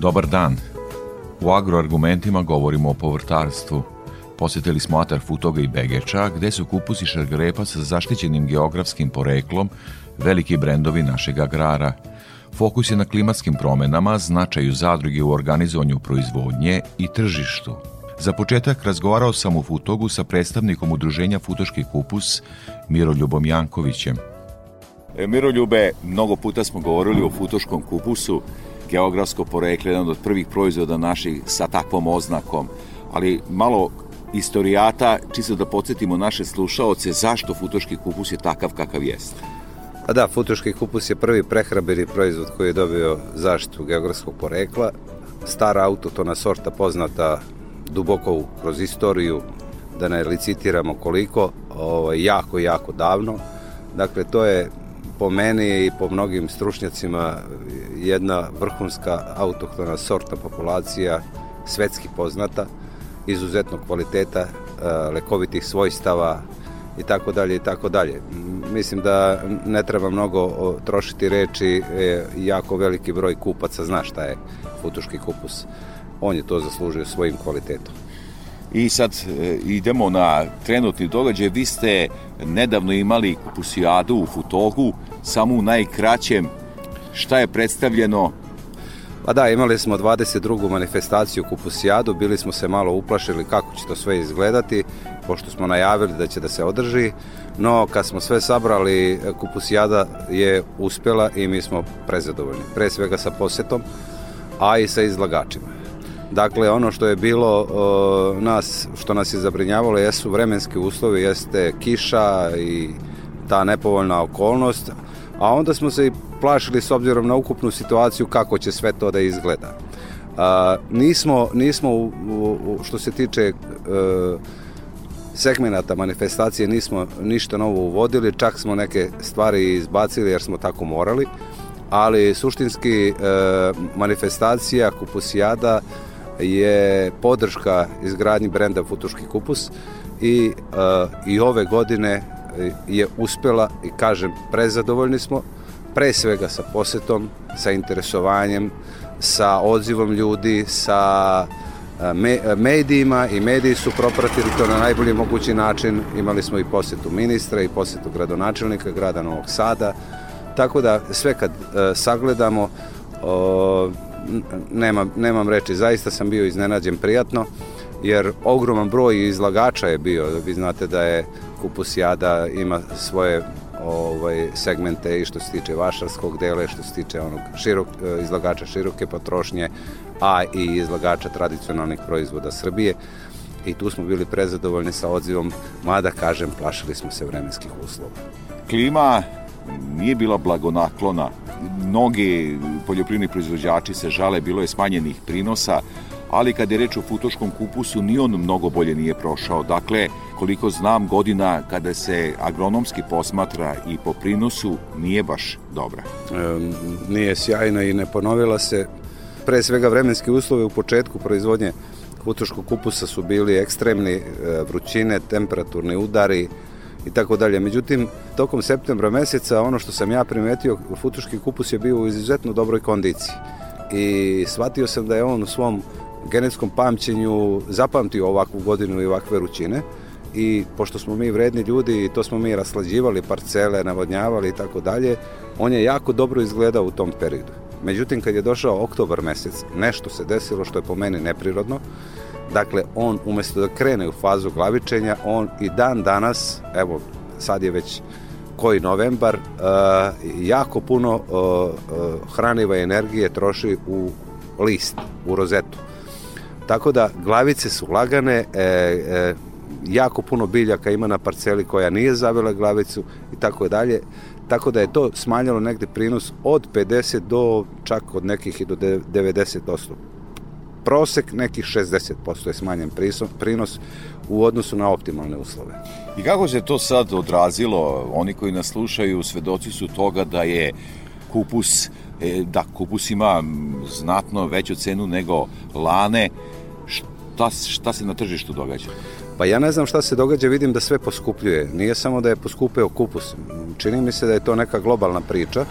Dobar dan. U agroargumentima govorimo o povrtarstvu. Posjetili smo atar Futoga i Begeča, gde su kupusi šargarepa sa zaštićenim geografskim poreklom veliki brendovi našeg agrara. Fokus je na klimatskim promenama, značaju zadruge u organizovanju proizvodnje i tržištu. Za početak razgovarao sam u Futogu sa predstavnikom udruženja Futoški kupus Miroljubom Jankovićem. E, Miroljube, mnogo puta smo govorili o futoškom kupusu, geografsko porekle, jedan od prvih proizvoda naših sa takvom oznakom, ali malo istorijata, čisto da podsjetimo naše slušaoce zašto futoški kupus je takav kakav jeste. A da, futoški kupus je prvi prehrabeni proizvod koji je dobio zaštitu geografskog porekla. Stara autotona sorta poznata duboko kroz istoriju, da ne licitiramo koliko, ovaj, jako, jako davno. Dakle, to je po meni i po mnogim stručnjacima jedna vrhunska autohtona sorta populacija, svetski poznata, izuzetnog kvaliteta, e, lekovitih svojstava i tako dalje i tako dalje. Mislim da ne treba mnogo trošiti reči, e, jako veliki broj kupaca zna šta je futuški kupus. On je to zaslužio svojim kvalitetom. I sad e, idemo na trenutni događaj. Vi ste nedavno imali kupusijadu u Futogu, samo u najkraćem. Šta je predstavljeno? Pa da, imali smo 22. manifestaciju kupusijadu, bili smo se malo uplašili kako će to sve izgledati, pošto smo najavili da će da se održi, no kad smo sve sabrali, kupusijada je uspjela i mi smo prezadovoljni. Pre svega sa posetom, a i sa izlagačima. Dakle, ono što je bilo o, nas, što nas je zabrinjavalo jesu vremenski uslovi, jeste kiša i ta nepovoljna okolnost, a onda smo se i plašili s obzirom na ukupnu situaciju kako će sve to da izgleda. A, nismo, nismo u, u, što se tiče e, segmenata manifestacije nismo ništa novo uvodili, čak smo neke stvari izbacili jer smo tako morali, ali suštinski e, manifestacija Kupusijada je podrška izgradnji brenda Futuški kupus i, e, i ove godine je uspela i kažem prezadovoljni smo pre svega sa posetom, sa interesovanjem, sa odzivom ljudi, sa e, me, medijima i mediji su propratili to na najbolji mogući način. Imali smo i posetu ministra i posetu gradonačelnika grada Novog Sada. Tako da sve kad e, sagledamo o, nemam, nemam reči, zaista sam bio iznenađen prijatno jer ogroman broj izlagača je bio. Vi znate da je Kupusijada ima svoje ovaj, segmente i što se tiče vašarskog dela, što se tiče onog širok, izlagača široke potrošnje, a i izlagača tradicionalnih proizvoda Srbije. I tu smo bili prezadovoljni sa odzivom, mada kažem, plašili smo se vremenskih uslova. Klima nije bila blagonaklona. Mnogi poljoprivredni proizvođači se žale, bilo je smanjenih prinosa, ali kad je reč o futoškom kupusu, ni on mnogo bolje nije prošao. Dakle, koliko znam, godina kada se agronomski posmatra i po prinosu nije baš dobra. E, nije sjajna i ne ponovila se. Pre svega vremenski uslovi u početku proizvodnje futoškog kupusa su bili ekstremni e, vrućine, temperaturni udari, i tako dalje. Međutim, tokom septembra meseca ono što sam ja primetio, futuški kupus je bio u izuzetno dobroj kondiciji. I shvatio sam da je on u svom genetskom pamćenju zapamtio ovakvu godinu i ovakve ručine i pošto smo mi vredni ljudi to smo mi raslađivali parcele, navodnjavali i tako dalje, on je jako dobro izgledao u tom periodu. Međutim, kad je došao oktobar mesec, nešto se desilo što je po meni neprirodno, Dakle, on umesto da krene u fazu glavičenja, on i dan danas, evo, sad je već koji novembar, uh, jako puno uh, uh, hraniva energije troši u list, u rozetu. Tako da glavice su lagane, e, e, jako puno biljaka ima na parceli koja nije zavela glavicu i tako dalje. Tako da je to smanjilo negde prinos od 50 do čak od nekih i do 90%. Prosek nekih 60% je smanjen prinos u odnosu na optimalne uslove. I kako se to sad odrazilo? Oni koji nas slušaju svedoci su toga da je kupus, e, da kupus ima znatno veću cenu nego lane. Šta, šta se na tržištu događa? Pa ja ne znam šta se događa, vidim da sve poskupljuje. Nije samo da je poskupeo kupus. Čini mi se da je to neka globalna priča,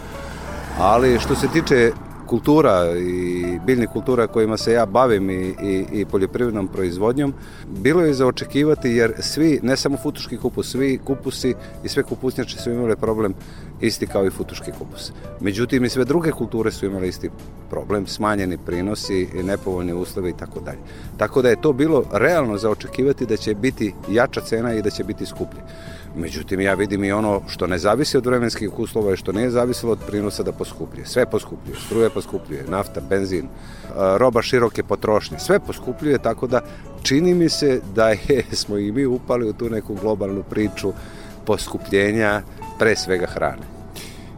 ali što se tiče kultura i biljnih kultura kojima se ja bavim i, i, i poljoprivrednom proizvodnjom, bilo je za očekivati jer svi, ne samo futuški kupus, svi kupusi i sve kupusnjače su imali problem isti kao i futuški kupus. Međutim, i sve druge kulture su imali isti problem, smanjeni prinosi, nepovoljni uslovi i tako dalje. Tako da je to bilo realno za očekivati da će biti jača cena i da će biti skuplje. Međutim, ja vidim i ono što ne zavisi od vremenskih uslova i što nije zavisilo od prinosa da poskupljuje. Sve poskupljuje, struje poskupljuje, nafta, benzin, roba široke potrošnje, sve poskupljuje, tako da čini mi se da je, smo i mi upali u tu neku globalnu priču poskupljenja pre svega hrane.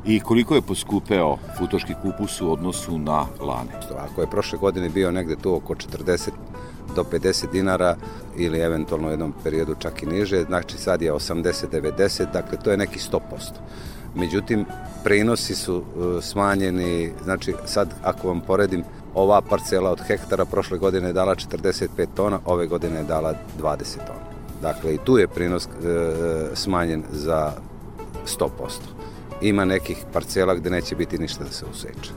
I koliko je poskupeo futoški kupus u odnosu na lane? Ako je prošle godine bio negde tu oko 40 do 50 dinara ili eventualno u jednom periodu čak i niže, znači sad je 80-90, dakle to je neki 100%. Međutim, prinosi su uh, smanjeni, znači sad ako vam poredim, ova parcela od hektara prošle godine je dala 45 tona, ove godine je dala 20 tona. Dakle, i tu je prinos uh, smanjen za 100%. Ima nekih parcela gde neće biti ništa da se useče.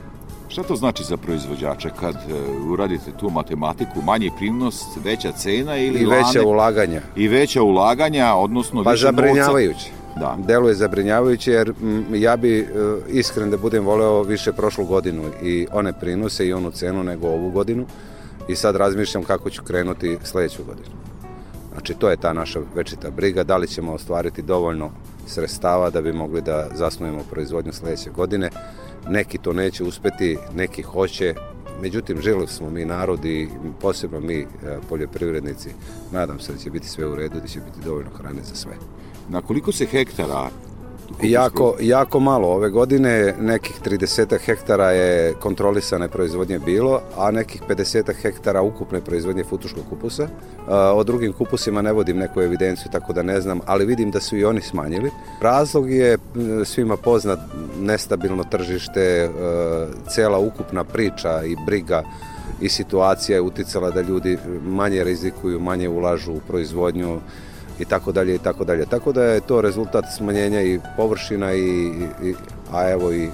Šta to znači za proizvođača kad uh, uradite tu matematiku, manji prinos, veća cena ili I veća lane, ulaganja. I veća ulaganja, odnosno pa više zabrinjavajuće. Da. Deluje zabrinjavajuće jer ja bi uh, iskren da budem voleo više prošlu godinu i one prinose i onu cenu nego ovu godinu i sad razmišljam kako ću krenuti sledeću godinu. Znači to je ta naša večita briga, da li ćemo ostvariti dovoljno sredstava da bi mogli da zasnujemo proizvodnju sledeće godine. Neki to neće uspeti, neki hoće, međutim želi smo mi narod i posebno mi e, poljoprivrednici, nadam se da će biti sve u redu, da će biti dovoljno hrane za sve. Na koliko se hektara Jako, jako malo. Ove godine nekih 30 hektara je kontrolisane proizvodnje bilo, a nekih 50 hektara ukupne proizvodnje futuškog kupusa. O drugim kupusima ne vodim neku evidenciju, tako da ne znam, ali vidim da su i oni smanjili. Razlog je svima poznat nestabilno tržište, cela ukupna priča i briga i situacija je uticala da ljudi manje rizikuju, manje ulažu u proizvodnju, i tako dalje i tako dalje. Tako da je to rezultat smanjenja i površina i, i a evo i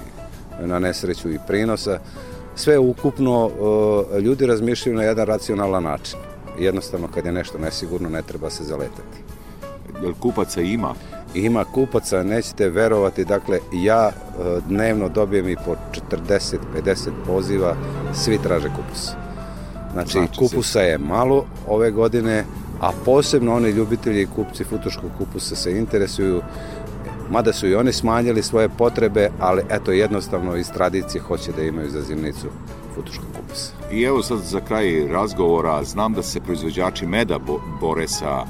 na nesreću i prinosa. Sve ukupno ljudi razmišljaju na jedan racionalan način. Jednostavno kad je nešto nesigurno ne treba se zaletati. Jel kupaca ima? Ima kupaca, nećete verovati, dakle ja dnevno dobijem i po 40-50 poziva, svi traže kupus. Znači, znači kupusa je malo ove godine, a posebno oni ljubitelji i kupci futuškog kupusa se interesuju, mada su i oni smanjili svoje potrebe, ali eto jednostavno iz tradicije hoće da imaju za zimnicu futuškog kupusa. I evo sad za kraj razgovora, znam da se proizvođači meda bore sa,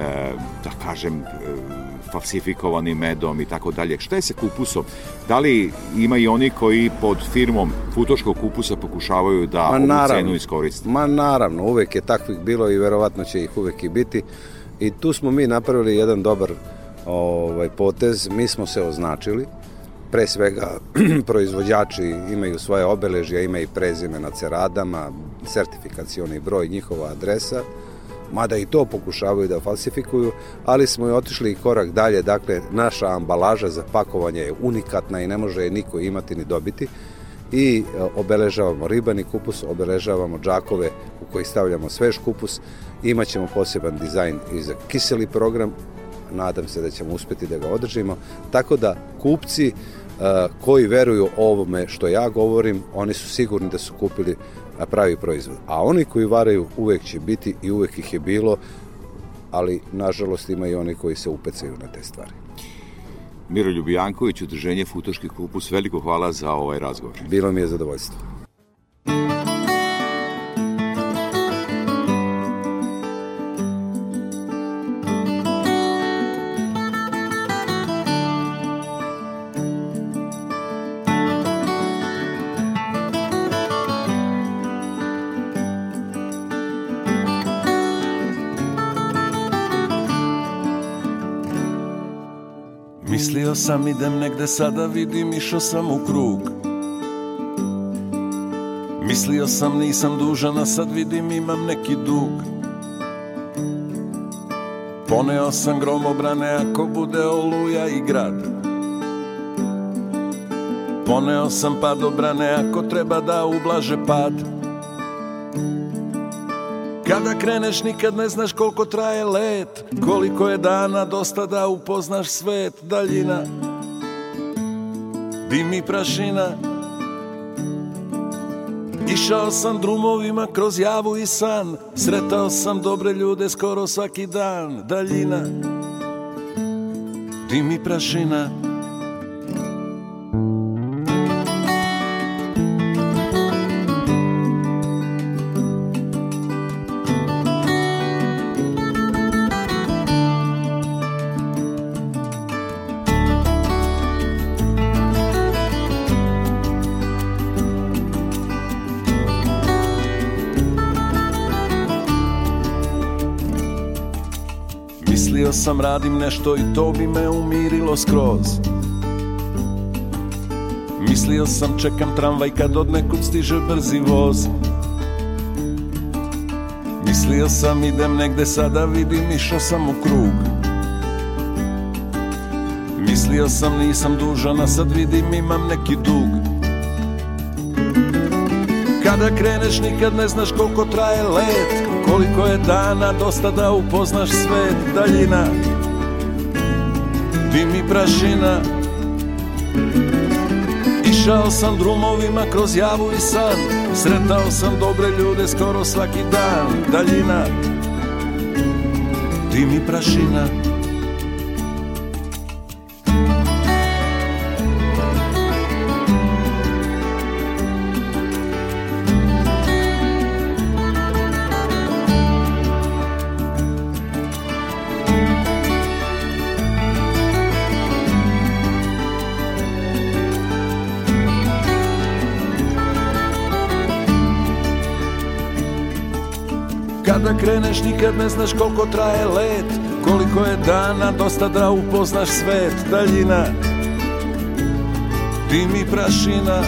e, da kažem, e, falsifikovanim medom i tako dalje. Šta je sa kupusom? Da li ima i oni koji pod firmom futoškog kupusa pokušavaju da Ma, ovu cenu iskoriste? Ma naravno, uvek je takvih bilo i verovatno će ih uvek i biti. I tu smo mi napravili jedan dobar ovaj, potez. Mi smo se označili. Pre svega, proizvođači imaju svoje obeležja, imaju i prezime na ceradama, sertifikacioni broj, njihova adresa mada i to pokušavaju da falsifikuju, ali smo i otišli korak dalje, dakle naša ambalaža za pakovanje je unikatna i ne može je niko imati ni dobiti. I e, obeležavamo ribani kupus, obeležavamo džakove u koji stavljamo svež kupus, imaćemo poseban dizajn i za kiseli program, nadam se da ćemo uspeti da ga održimo, tako da kupci uh, koji veruju ovome što ja govorim, oni su sigurni da su kupili pravi proizvod. A oni koji varaju uvek će biti i uvek ih je bilo, ali nažalost ima i oni koji se upecaju na te stvari. Miroljub Janković, udruženje Futoški kupus, veliko hvala za ovaj razgovor. Bilo mi je zadovoljstvo. Sam idem negde sada vidim išao sam u krug. Mislio sam nisam dužan a sad vidim imam neki dug. Poneo sam gromobrane ako bude oluja i grad. Poneo sam padobrane ako treba da ublaže pad Kada kreneš nikad ne znaš koliko traje let. Koliko je dana dosta da upoznaš svet. Daljina Dim i prašina. Išao sam drumovima kroz javu i san. Sretao sam dobre ljude skoro svaki dan. Daljina Dim i prašina sam radim nešto i to bi me umirilo skroz. Mislio sam čekam tramvaj kad od nekud stiže brzi voz. Mislio sam idem negde sada vidim išao sam u krug. Mislio sam nisam dužan a sad vidim imam neki dug. Kada kreneš nikad ne znaš koliko traje let Koliko je dana dosta da upoznaš svet Daljina? Dim i prašina. Išao sam drumovima kroz javu i san. Sretao sam dobre ljude skoro svaki dan. Daljina. Dim i prašina kreneš nikad ne znaš koliko traje let Koliko je dana dosta da upoznaš svet Daljina. Dim i prašina?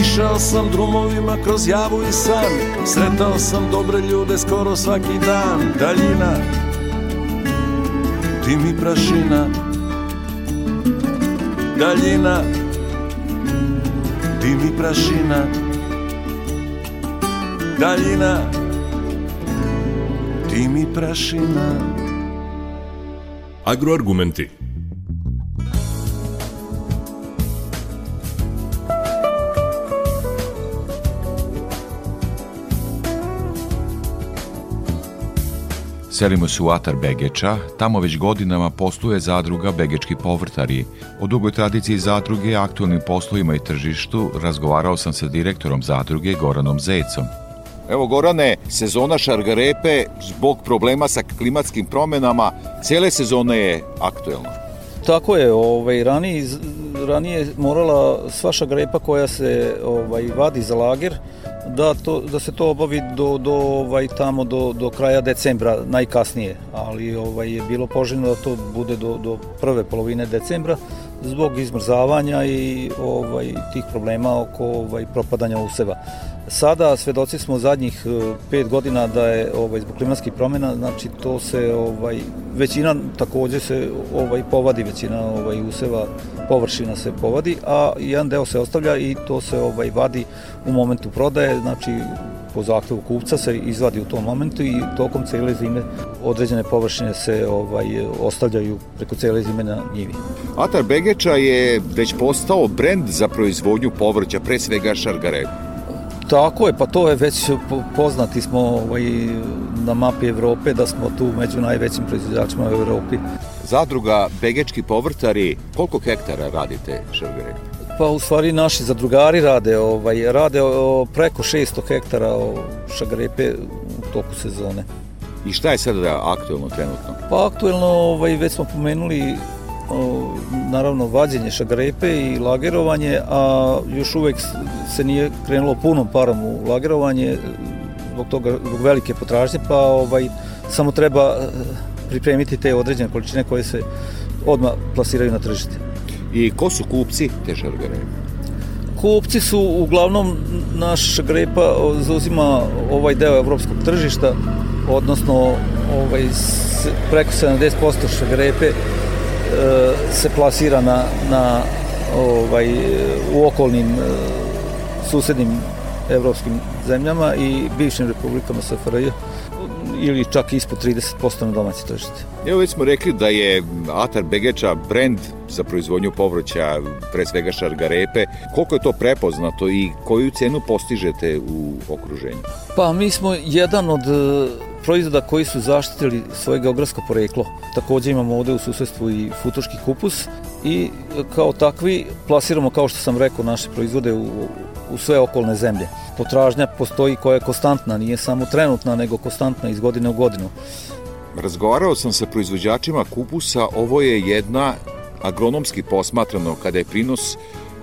Išao sam drumovima kroz javu i san Sretao sam dobre ljude skoro svaki dan Daljina. Dim i prašina? Daljina. Dim i prašina daljina Dim i prašina Agroargumenti Selimo se u Atar Begeča, tamo već godinama posluje zadruga Begečki povrtari. O dugoj tradiciji zadruge, aktualnim poslovima i tržištu razgovarao sam sa direktorom zadruge Goranom Zecom. Evo Gorane, sezona šargarepe zbog problema sa klimatskim promenama cele sezone je aktuelna. Tako je, ovaj, ranije, ranije morala sva šargarepa koja se ovaj, vadi za lager, da, to, da se to obavi do, do, ovaj, tamo do, do kraja decembra najkasnije, ali ovaj, je bilo poželjno da to bude do, do prve polovine decembra zbog izmrzavanja i ovaj, tih problema oko ovaj, propadanja useva. Sada svedoci smo zadnjih e, pet godina da je ovaj zbog klimatskih promjena, znači to se ovaj većina takođe se ovaj povadi većina ovaj useva površina se povadi, a jedan deo se ostavlja i to se ovaj vadi u momentu prodaje, znači po zahtevu kupca se izvadi u tom momentu i tokom cele zime određene površine se ovaj ostavljaju preko cele zime na njivi. Atar Begeča je već postao brend za proizvodnju povrća, pre svega šargarepa. Tako je, pa to je već poznati smo ovaj, na mapi Evrope da smo tu među najvećim proizvođačima u Evropi. Zadruga Begečki povrtari, koliko hektara radite šargare? Pa u stvari naši zadrugari rade, ovaj, rade o, preko 600 hektara o šagrepe u toku sezone. I šta je sada aktuelno trenutno? Pa aktuelno ovaj, već smo pomenuli o, naravno vađenje šagrepe i lagerovanje, a još uvek se nije krenulo punom parom u lagerovanje zbog toga zbog velike potražnje, pa ovaj samo treba pripremiti te određene količine koje se odmah plasiraju na tržište. I ko su kupci te šargarepe? Kupci su uglavnom naš grepa zauzima ovaj deo evropskog tržišta, odnosno ovaj, preko 70% šagrepe e, se plasira na, na ovaj, u okolnim e, susednim evropskim zemljama i bivšim republikama SFRJ ili čak ispod 30% na domaće tržište. Evo već smo rekli da je Atar Begeča brend za proizvodnju povrća, pre svega šargarepe. Koliko je to prepoznato i koju cenu postižete u okruženju? Pa mi smo jedan od e, proizvoda koji su zaštitili svoje geografsko poreklo. Takođe imamo ovde u susedstvu i futoški kupus i e, kao takvi plasiramo, kao što sam rekao, naše proizvode u, u sve okolne zemlje. Potražnja postoji koja je konstantna, nije samo trenutna, nego konstantna iz godine u godinu. Razgovarao sam sa proizvođačima kupusa, ovo je jedna agronomski posmatrano kada je prinos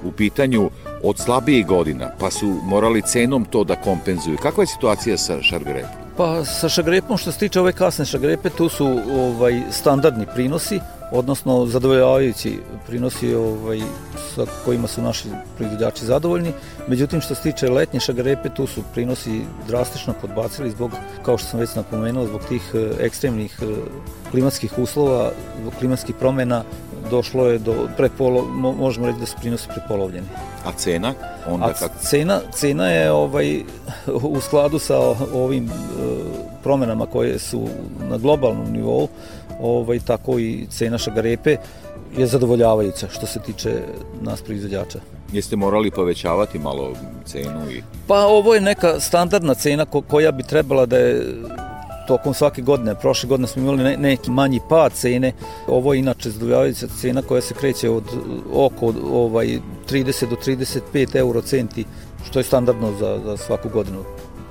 u pitanju od slabijih godina, pa su morali cenom to da kompenzuju. Kakva je situacija sa šargrepom? Pa sa šagrepom što se tiče ove kasne šagrepe, tu su ovaj standardni prinosi, odnosno zadovoljavajući prinosi ovaj, sa kojima su naši proizvođači zadovoljni. Međutim, što se tiče letnje šagarepe, tu su prinosi drastično podbacili zbog, kao što sam već napomenuo, zbog tih e, ekstremnih e, klimatskih uslova, zbog klimatskih promena, došlo je do prepolo, možemo reći da su prinosi prepolovljeni. A cena? Onda A kako? cena, cena je ovaj, u skladu sa ovim e, promenama koje su na globalnom nivou, ovaj, tako i cena šagarepe je zadovoljavajuća što se tiče nas proizvođača. Jeste morali povećavati malo cenu? I... Pa ovo je neka standardna cena ko, koja bi trebala da je tokom svake godine. Prošle godine smo imali ne, neki manji pad cene. Ovo je inače zadovoljavajuća cena koja se kreće od oko ovaj, 30 do 35 euro centi, što je standardno za, za svaku godinu.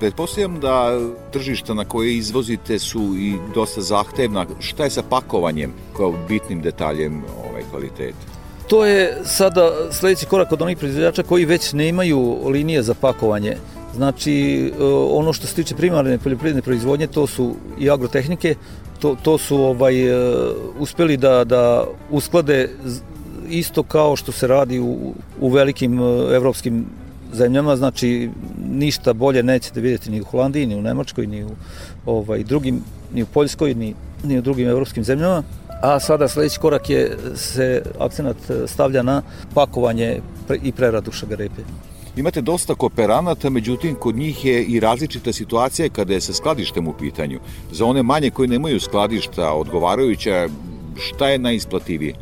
Pretpostavljam da tržišta na koje izvozite su i dosta zahtevna. Šta je sa pakovanjem kao bitnim detaljem ovaj kvaliteta? To je sada sledeći korak od onih proizvođača koji već nemaju linije za pakovanje. Znači, e, ono što se tiče primarne poljoprivredne proizvodnje, to su i agrotehnike, to, to su ovaj, e, uspeli da, da usklade isto kao što se radi u, u velikim e, evropskim zemljama, znači ništa bolje nećete vidjeti ni u Holandiji, ni u Nemačkoj, ni u ovaj, drugim, ni u Poljskoj, ni, ni u drugim evropskim zemljama. A sada sledeći korak je se akcenat stavlja na pakovanje i preradu šagarepe. Imate dosta kooperanata, međutim kod njih je i različita situacija kada je sa skladištem u pitanju. Za one manje koji nemaju skladišta odgovarajuća, šta je najisplativije?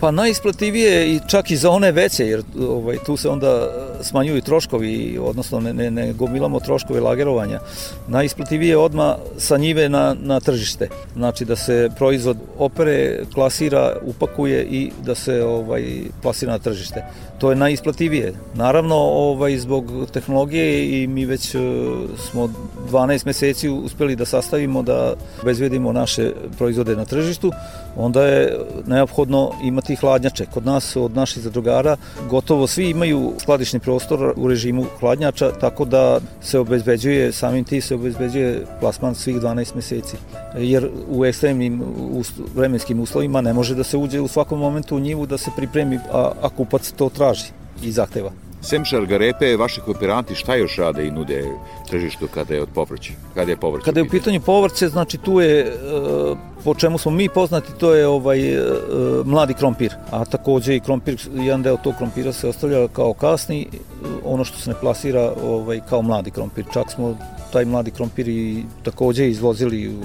Pa najisplativije i čak i za one veće, jer ovaj, tu se onda smanjuju troškovi, odnosno ne, ne, ne gomilamo troškove lagerovanja. Najisplativije je odma sa njive na, na tržište. Znači da se proizvod opere, klasira, upakuje i da se ovaj, plasira na tržište. To je najisplativije. Naravno, ovaj, zbog tehnologije i mi već uh, smo 12 meseci uspeli da sastavimo, da obezvedimo naše proizvode na tržištu, onda je neophodno imati hladnjače. Kod nas, od naših zadrugara, gotovo svi imaju skladišni prostor u režimu hladnjača, tako da se obezbeđuje, samim ti se obezbeđuje plasman svih 12 meseci. Jer u ekstremnim vremenskim uslovima ne može da se uđe u svakom momentu u njivu da se pripremi, a, a kupac to traži i zahteva. Sem šargarepe, vaši kooperanti šta još rade i nude tržištu kada je od povrća? Kada je povrće? Kada je u pitanju povrće, znači tu je, e, po čemu smo mi poznati, to je ovaj e, mladi krompir, a takođe i krompir, jedan deo tog krompira se ostavlja kao kasni, ono što se ne plasira ovaj, kao mladi krompir. Čak smo taj mladi krompir i takođe izvozili u,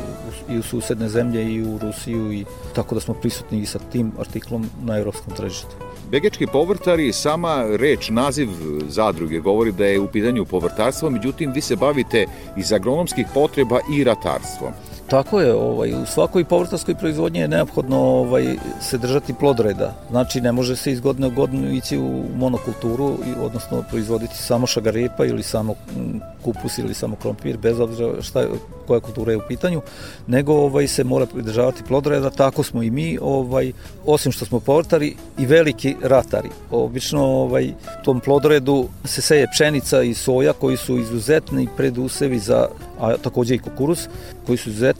i u susedne zemlje i u Rusiju i tako da smo prisutni i sa tim artiklom na evropskom tržištu. Begečki povrtari, sama reč, naziv zadruge govori da je u pitanju povrtarstvo, međutim vi se bavite iz agronomskih potreba i ratarstvom. Tako je, ovaj, u svakoj povrtarskoj proizvodnji je neophodno ovaj, se držati plodreda. Znači ne može se iz godine u godinu ići u monokulturu, odnosno proizvoditi samo šagarepa ili samo mm, kupus ili samo krompir, bez obzira šta, koja kultura je u pitanju, nego ovaj, se mora pridržavati plodreda, tako smo i mi, ovaj, osim što smo povrtari i veliki ratari. Obično ovaj, tom plodredu se seje pšenica i soja koji su izuzetni predusevi za, a takođe i kukuruz, koji su izuzetni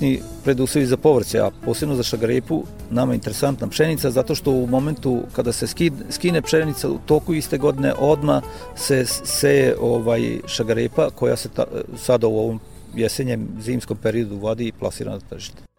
preduslovi za povrće, a posebno za šagrepu nama je interesantna pšenica zato što u momentu kada se skine pšenica u toku iste godine odma se seje ovaj šagarepa koja se ta, sada u ovom jesenjem zimskom periodu vadi i plasira na tržište.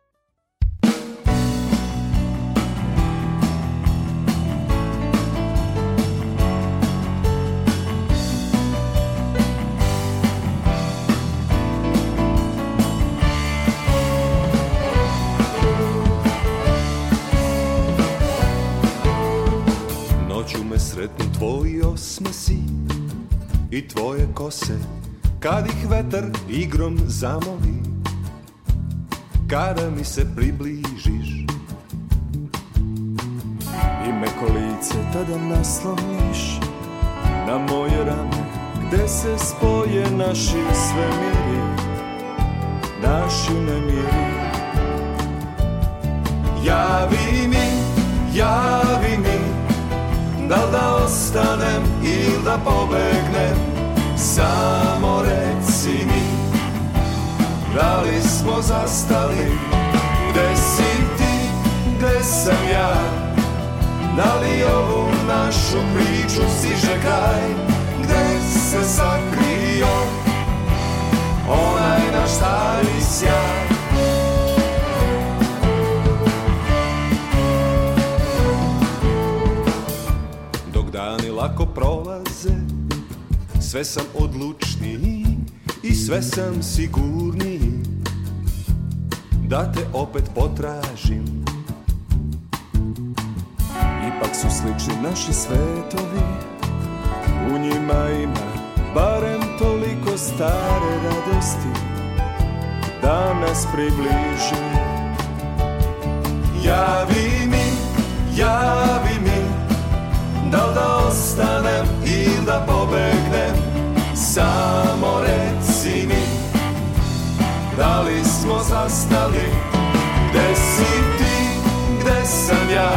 Kose Kad ih vetar igrom zamoli Kada mi se približiš. I meko lice tada nasloniš Na moje rame Gde se spoje naši svemiri Naši nemiri. Javi mi, javi mi Da li da ostanem ili da pobegnem Samo reci mi Da li smo zastali? Gde si ti, gde sam ja? Da li ovu našu priču stiže kraj? Gde se sakrio? Onaj naš stari sjaj. Lako prolaze Sve sam odlučniji i sve sam sigurniji. Da te opet potražim. Ipak su slični naši svetovi. U njima ima barem toliko stare radosti Da nas približe Javi mi, javi mi Da li da ostanem ili da pobegnem Samo reci mi Da li smo zastali? Gde si ti, gde sam ja?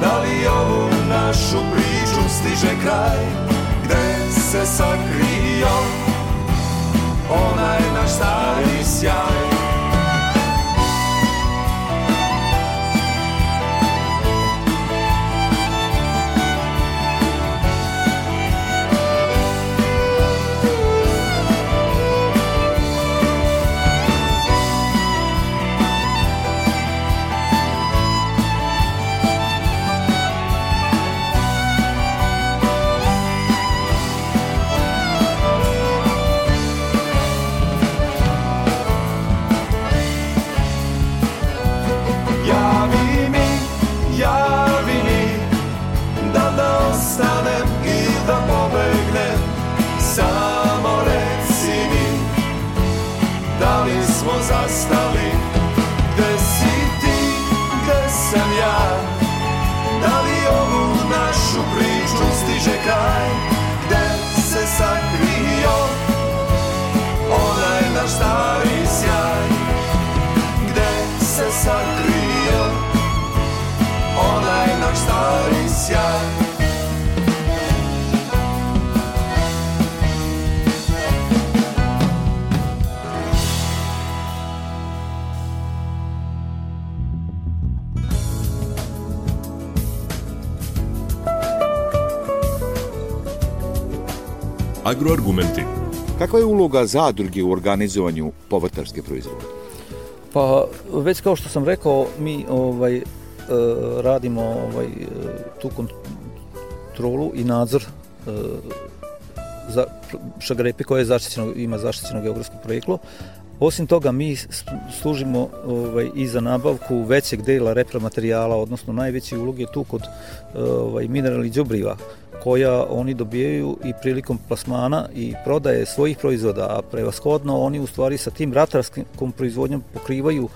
Da li ovu našu priču stiže kraj? Gde se sakrio? Onaj naš stari sjaj Agroargumenti. Kakva je uloga zadruge u organizovanju povrtarske proizvodnje? Pa već kao što sam rekao, mi ovaj, e, radimo ovaj, tu kontrolu i nadzor e, za šagrepe koje je zaštićeno, ima zaštićeno geografsko poreklo. Osim toga, mi služimo ovaj, i za nabavku većeg dela repromaterijala, odnosno najveći ulog je tu kod ovaj, mineralnih đubriva koja oni dobijaju i prilikom plasmana i prodaje svojih proizvoda, a prevashodno oni u stvari sa tim ratarskom proizvodnjom pokrivaju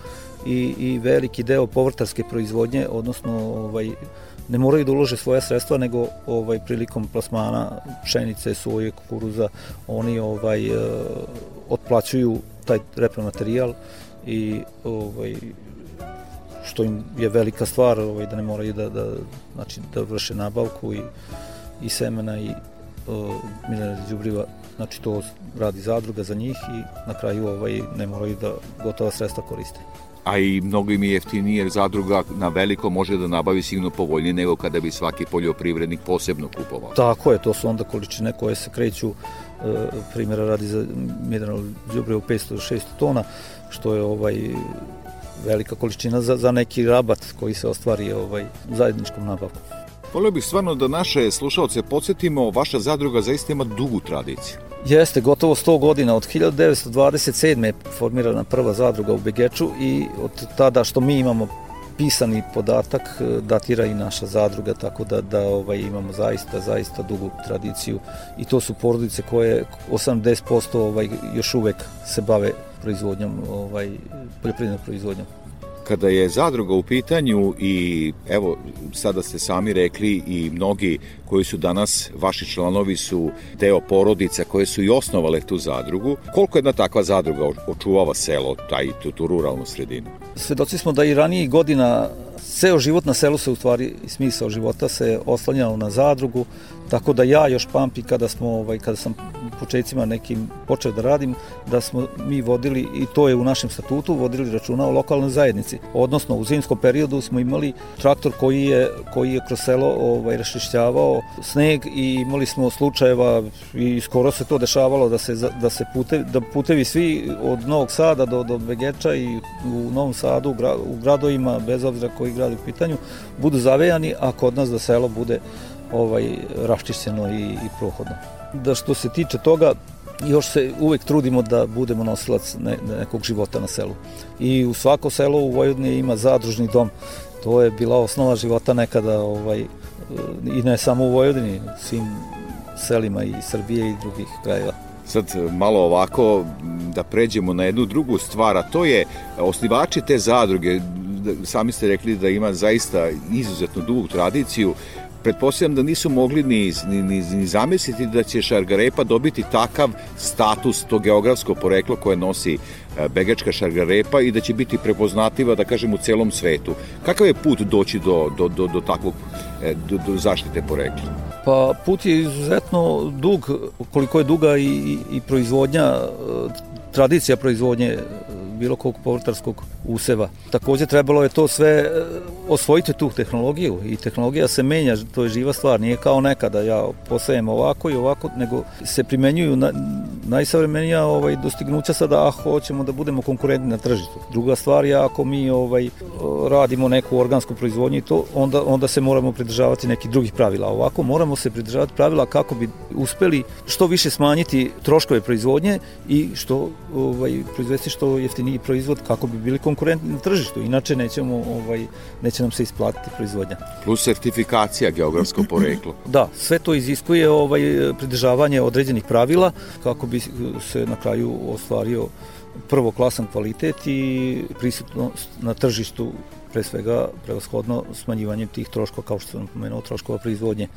i, i veliki deo povrtarske proizvodnje, odnosno ovaj, ne moraju da ulože svoja sredstva, nego ovaj prilikom plasmana pšenice, soje, kukuruza, oni ovaj eh, otplaćuju taj repromaterijal i ovaj što im je velika stvar ovaj da ne moraju da da znači da vrše nabavku i i semena i mineralnih đubriva znači to radi zadruga za njih i na kraju ovaj ne moraju da gotova sredstva koriste a i mnogo im je jeftinije jer zadruga na veliko može da nabavi sigurno povoljnije nego kada bi svaki poljoprivrednik posebno kupovao. Tako je, to su onda količine koje se kreću e, primjera radi za mineral đubre u 500 do 600 tona, što je ovaj velika količina za, za neki rabat koji se ostvari ovaj zajedničkom nabavkom. Volio bih stvarno da naše slušalce podsjetimo, vaša zadruga zaista ima dugu tradiciju. Jeste, gotovo 100 godina, od 1927. je formirana prva zadruga u Begeču i od tada što mi imamo pisani podatak e, datira i naša zadruga tako da da ovaj imamo zaista zaista dugu tradiciju i to su porodice koje 80% ovaj još uvek se bave proizvodnjom ovaj poljoprivrednom proizvodnjom kada je zadruga u pitanju i evo sada ste sami rekli i mnogi koji su danas vaši članovi su deo porodica koje su i osnovale tu zadrugu. Koliko jedna takva zadruga očuvava selo, taj tu, tu ruralnu sredinu? Svedoci smo da i ranijih godina ceo život na selu se u stvari smisao života se oslanjao na zadrugu, tako da ja još pamtim kada smo ovaj kada sam početcima nekim počeo da radim da smo mi vodili i to je u našem statutu vodili računa o lokalnoj zajednici. Odnosno u zimskom periodu smo imali traktor koji je koji je kroz selo ovaj raščišćavao sneg i imali smo slučajeva i skoro se to dešavalo da se da se putevi da putevi svi od Novog Sada do do Begeča i u Novom Sadu u gradovima bez obzira koji grad u pitanju budu zavejani, a kod nas da selo bude ovaj raščišćeno i, i prohodno. Da što se tiče toga, još se uvek trudimo da budemo nosilac ne, nekog života na selu. I u svako selo u Vojvodini ima zadružni dom. To je bila osnova života nekada ovaj, i ne samo u Vojvodini, svim selima i Srbije i drugih krajeva. Sad malo ovako da pređemo na jednu drugu stvar, a to je osnivači te zadruge, sami ste rekli da ima zaista izuzetno dugu tradiciju, pretpostavljam da nisu mogli ni, ni, ni, ni zamisliti da će šargarepa dobiti takav status, to geografsko poreklo koje nosi e, begačka šargarepa i da će biti prepoznativa, da kažem, u celom svetu. Kakav je put doći do, do, do, do takvog e, do, do zaštite porekla? Pa put je izuzetno dug, koliko je duga i, i, proizvodnja, e, tradicija proizvodnje bilo kog povrtarskog useva. Takođe trebalo je to sve e, osvojiti tu tehnologiju i tehnologija se menja, to je živa stvar, nije kao nekada ja posajem ovako i ovako, nego se primenjuju na, najsavremenija ovaj, dostignuća sada, a hoćemo da budemo konkurentni na tržištu. Druga stvar je ako mi ovaj, radimo neku organsku proizvodnju i to, onda, onda se moramo pridržavati nekih drugih pravila. Ovako moramo se pridržavati pravila kako bi uspeli što više smanjiti troškove proizvodnje i što ovaj, proizvesti što jeftiniji proizvod kako bi bili konkurentni na tržištu. Inače nećemo, ovaj, neće nam se isplatiti proizvodnja. Plus sertifikacija geografsko poreklo. Da, sve to iziskuje ovaj, pridržavanje određenih pravila kako bi se na kraju ostvario prvoklasan kvalitet i prisutnost na tržištu pre svega prevashodno smanjivanjem tih troškova kao što sam pomenuo troškova proizvodnje.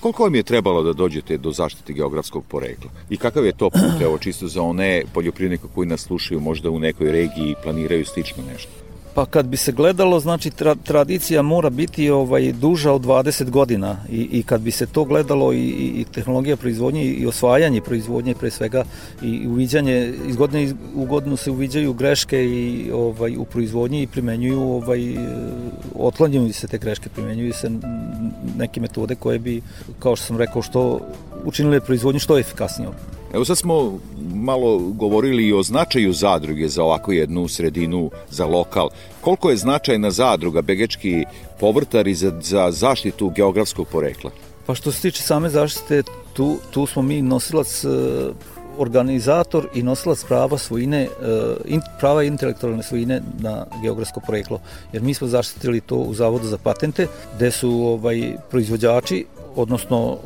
Koliko vam je trebalo da dođete do zaštite geografskog porekla? I kakav je to put, evo čisto za one poljoprivrednike koji nas slušaju možda u nekoj regiji i planiraju slično nešto? Pa kad bi se gledalo, znači tra, tradicija mora biti ovaj duža od 20 godina i, i kad bi se to gledalo i, i tehnologija proizvodnje i osvajanje proizvodnje pre svega i uviđanje iz godine u godinu se uviđaju greške i ovaj u proizvodnji i primenjuju ovaj otklanjaju se te greške, primenjuju se neke metode koje bi kao što sam rekao što učinile proizvodnju što efikasnijom. Evo sad smo malo govorili i o značaju zadruge za ovako jednu sredinu, za lokal. Koliko je značajna zadruga, begečki povrtari za, za zaštitu geografskog porekla? Pa što se tiče same zaštite, tu, tu smo mi nosilac e, organizator i nosilac prava svojine, e, prava intelektualne svojine na geografsko poreklo. Jer mi smo zaštitili to u Zavodu za patente, gde su ovaj proizvođači, odnosno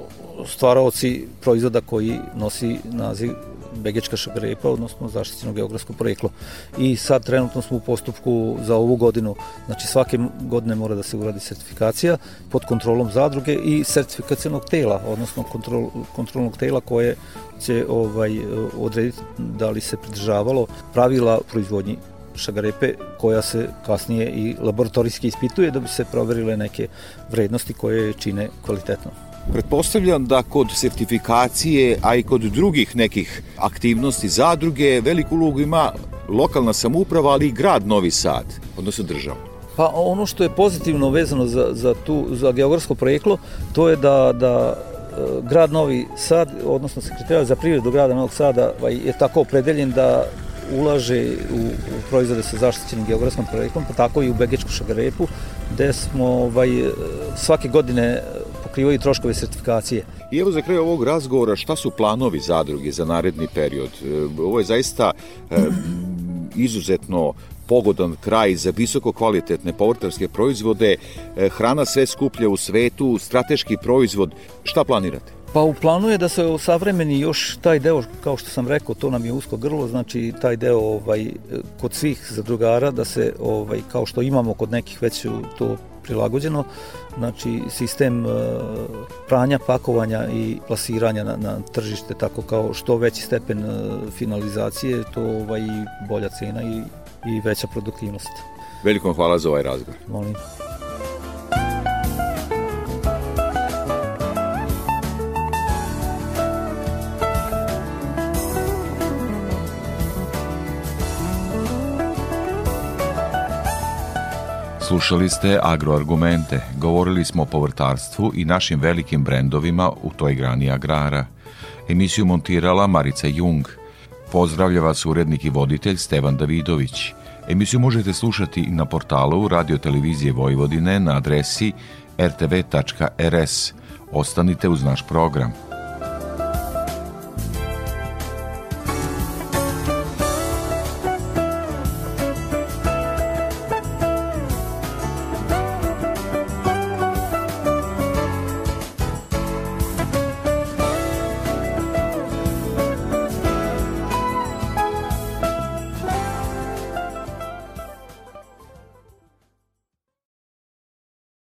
stvaraoci proizvoda koji nosi naziv Begečka šagrepa, odnosno zaštićeno geografsko poreklo. I sad trenutno smo u postupku za ovu godinu, znači svake godine mora da se uradi sertifikacija pod kontrolom zadruge i sertifikacijonog tela, odnosno kontrol, kontrolnog tela koje će ovaj odrediti da li se pridržavalo pravila proizvodnji šagarepe koja se kasnije i laboratorijski ispituje da bi se proverile neke vrednosti koje čine kvalitetno. Pretpostavljam da kod sertifikacije, a i kod drugih nekih aktivnosti zadruge, veliku ulogu ima lokalna samuprava, ali i grad Novi Sad, odnosno država. Pa ono što je pozitivno vezano za, za, tu, za geografsko projeklo, to je da, da e, grad Novi Sad, odnosno sekretarijat za privredu grada Novog Sada ovaj, je tako opredeljen da ulaže u, u proizvode sa zaštićenim geografskom projektom, pa tako i u Begečku šagarepu, gde smo ovaj, svake godine pokrivaju troškove sertifikacije. I evo za kraj ovog razgovora, šta su planovi zadruge za naredni period? E, ovo je zaista e, izuzetno pogodan kraj za visoko kvalitetne povrtarske proizvode, e, hrana sve skuplja u svetu, strateški proizvod, šta planirate? Pa u planu je da se savremeni još taj deo, kao što sam rekao, to nam je usko grlo, znači taj deo ovaj, kod svih zadrugara, da se, ovaj, kao što imamo kod nekih već to prilagođeno, znači sistem e, pranja, pakovanja i plasiranja na, na tržište, tako kao što veći stepen e, finalizacije, to ovaj, bolja cena i, i veća produktivnost. Veliko hvala za ovaj razgovor. Molim. Slušali ste agroargumente, govorili smo o povrtarstvu i našim velikim brendovima u toj grani agrara. Emisiju montirala Marica Jung. Pozdravlja vas urednik i voditelj Stevan Davidović. Emisiju možete slušati na portalu Radio Televizije Vojvodine na adresi rtv.rs. Ostanite uz naš program.